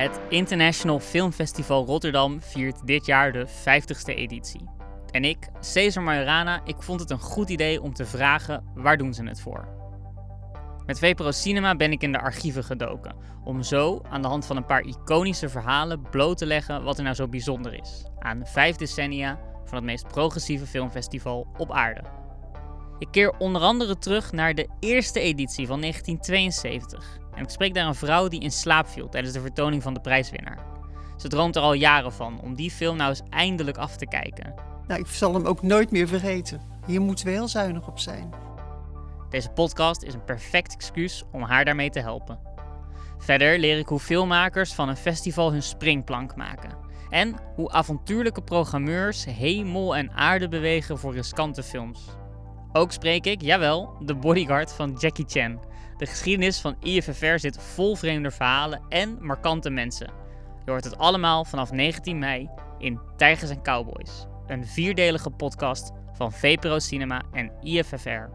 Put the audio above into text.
Het International Filmfestival Rotterdam viert dit jaar de 50ste editie. En ik, Cesar Majorana, ik vond het een goed idee om te vragen waar doen ze het voor. Met VPRO Cinema ben ik in de archieven gedoken, om zo aan de hand van een paar iconische verhalen bloot te leggen wat er nou zo bijzonder is aan vijf decennia van het meest progressieve filmfestival op aarde. Ik keer onder andere terug naar de eerste editie van 1972 en ik spreek daar een vrouw die in slaap viel tijdens de vertoning van de prijswinnaar. Ze droomt er al jaren van om die film nou eens eindelijk af te kijken. Nou, ik zal hem ook nooit meer vergeten. Hier moeten we heel zuinig op zijn. Deze podcast is een perfect excuus om haar daarmee te helpen. Verder leer ik hoe filmmakers van een festival hun springplank maken. En hoe avontuurlijke programmeurs hemel en aarde bewegen voor riskante films. Ook spreek ik, jawel, de bodyguard van Jackie Chan. De geschiedenis van IFFR zit vol vreemde verhalen en markante mensen. Je hoort het allemaal vanaf 19 mei in Tijgers en Cowboys. Een vierdelige podcast van VPRO Cinema en IFFR.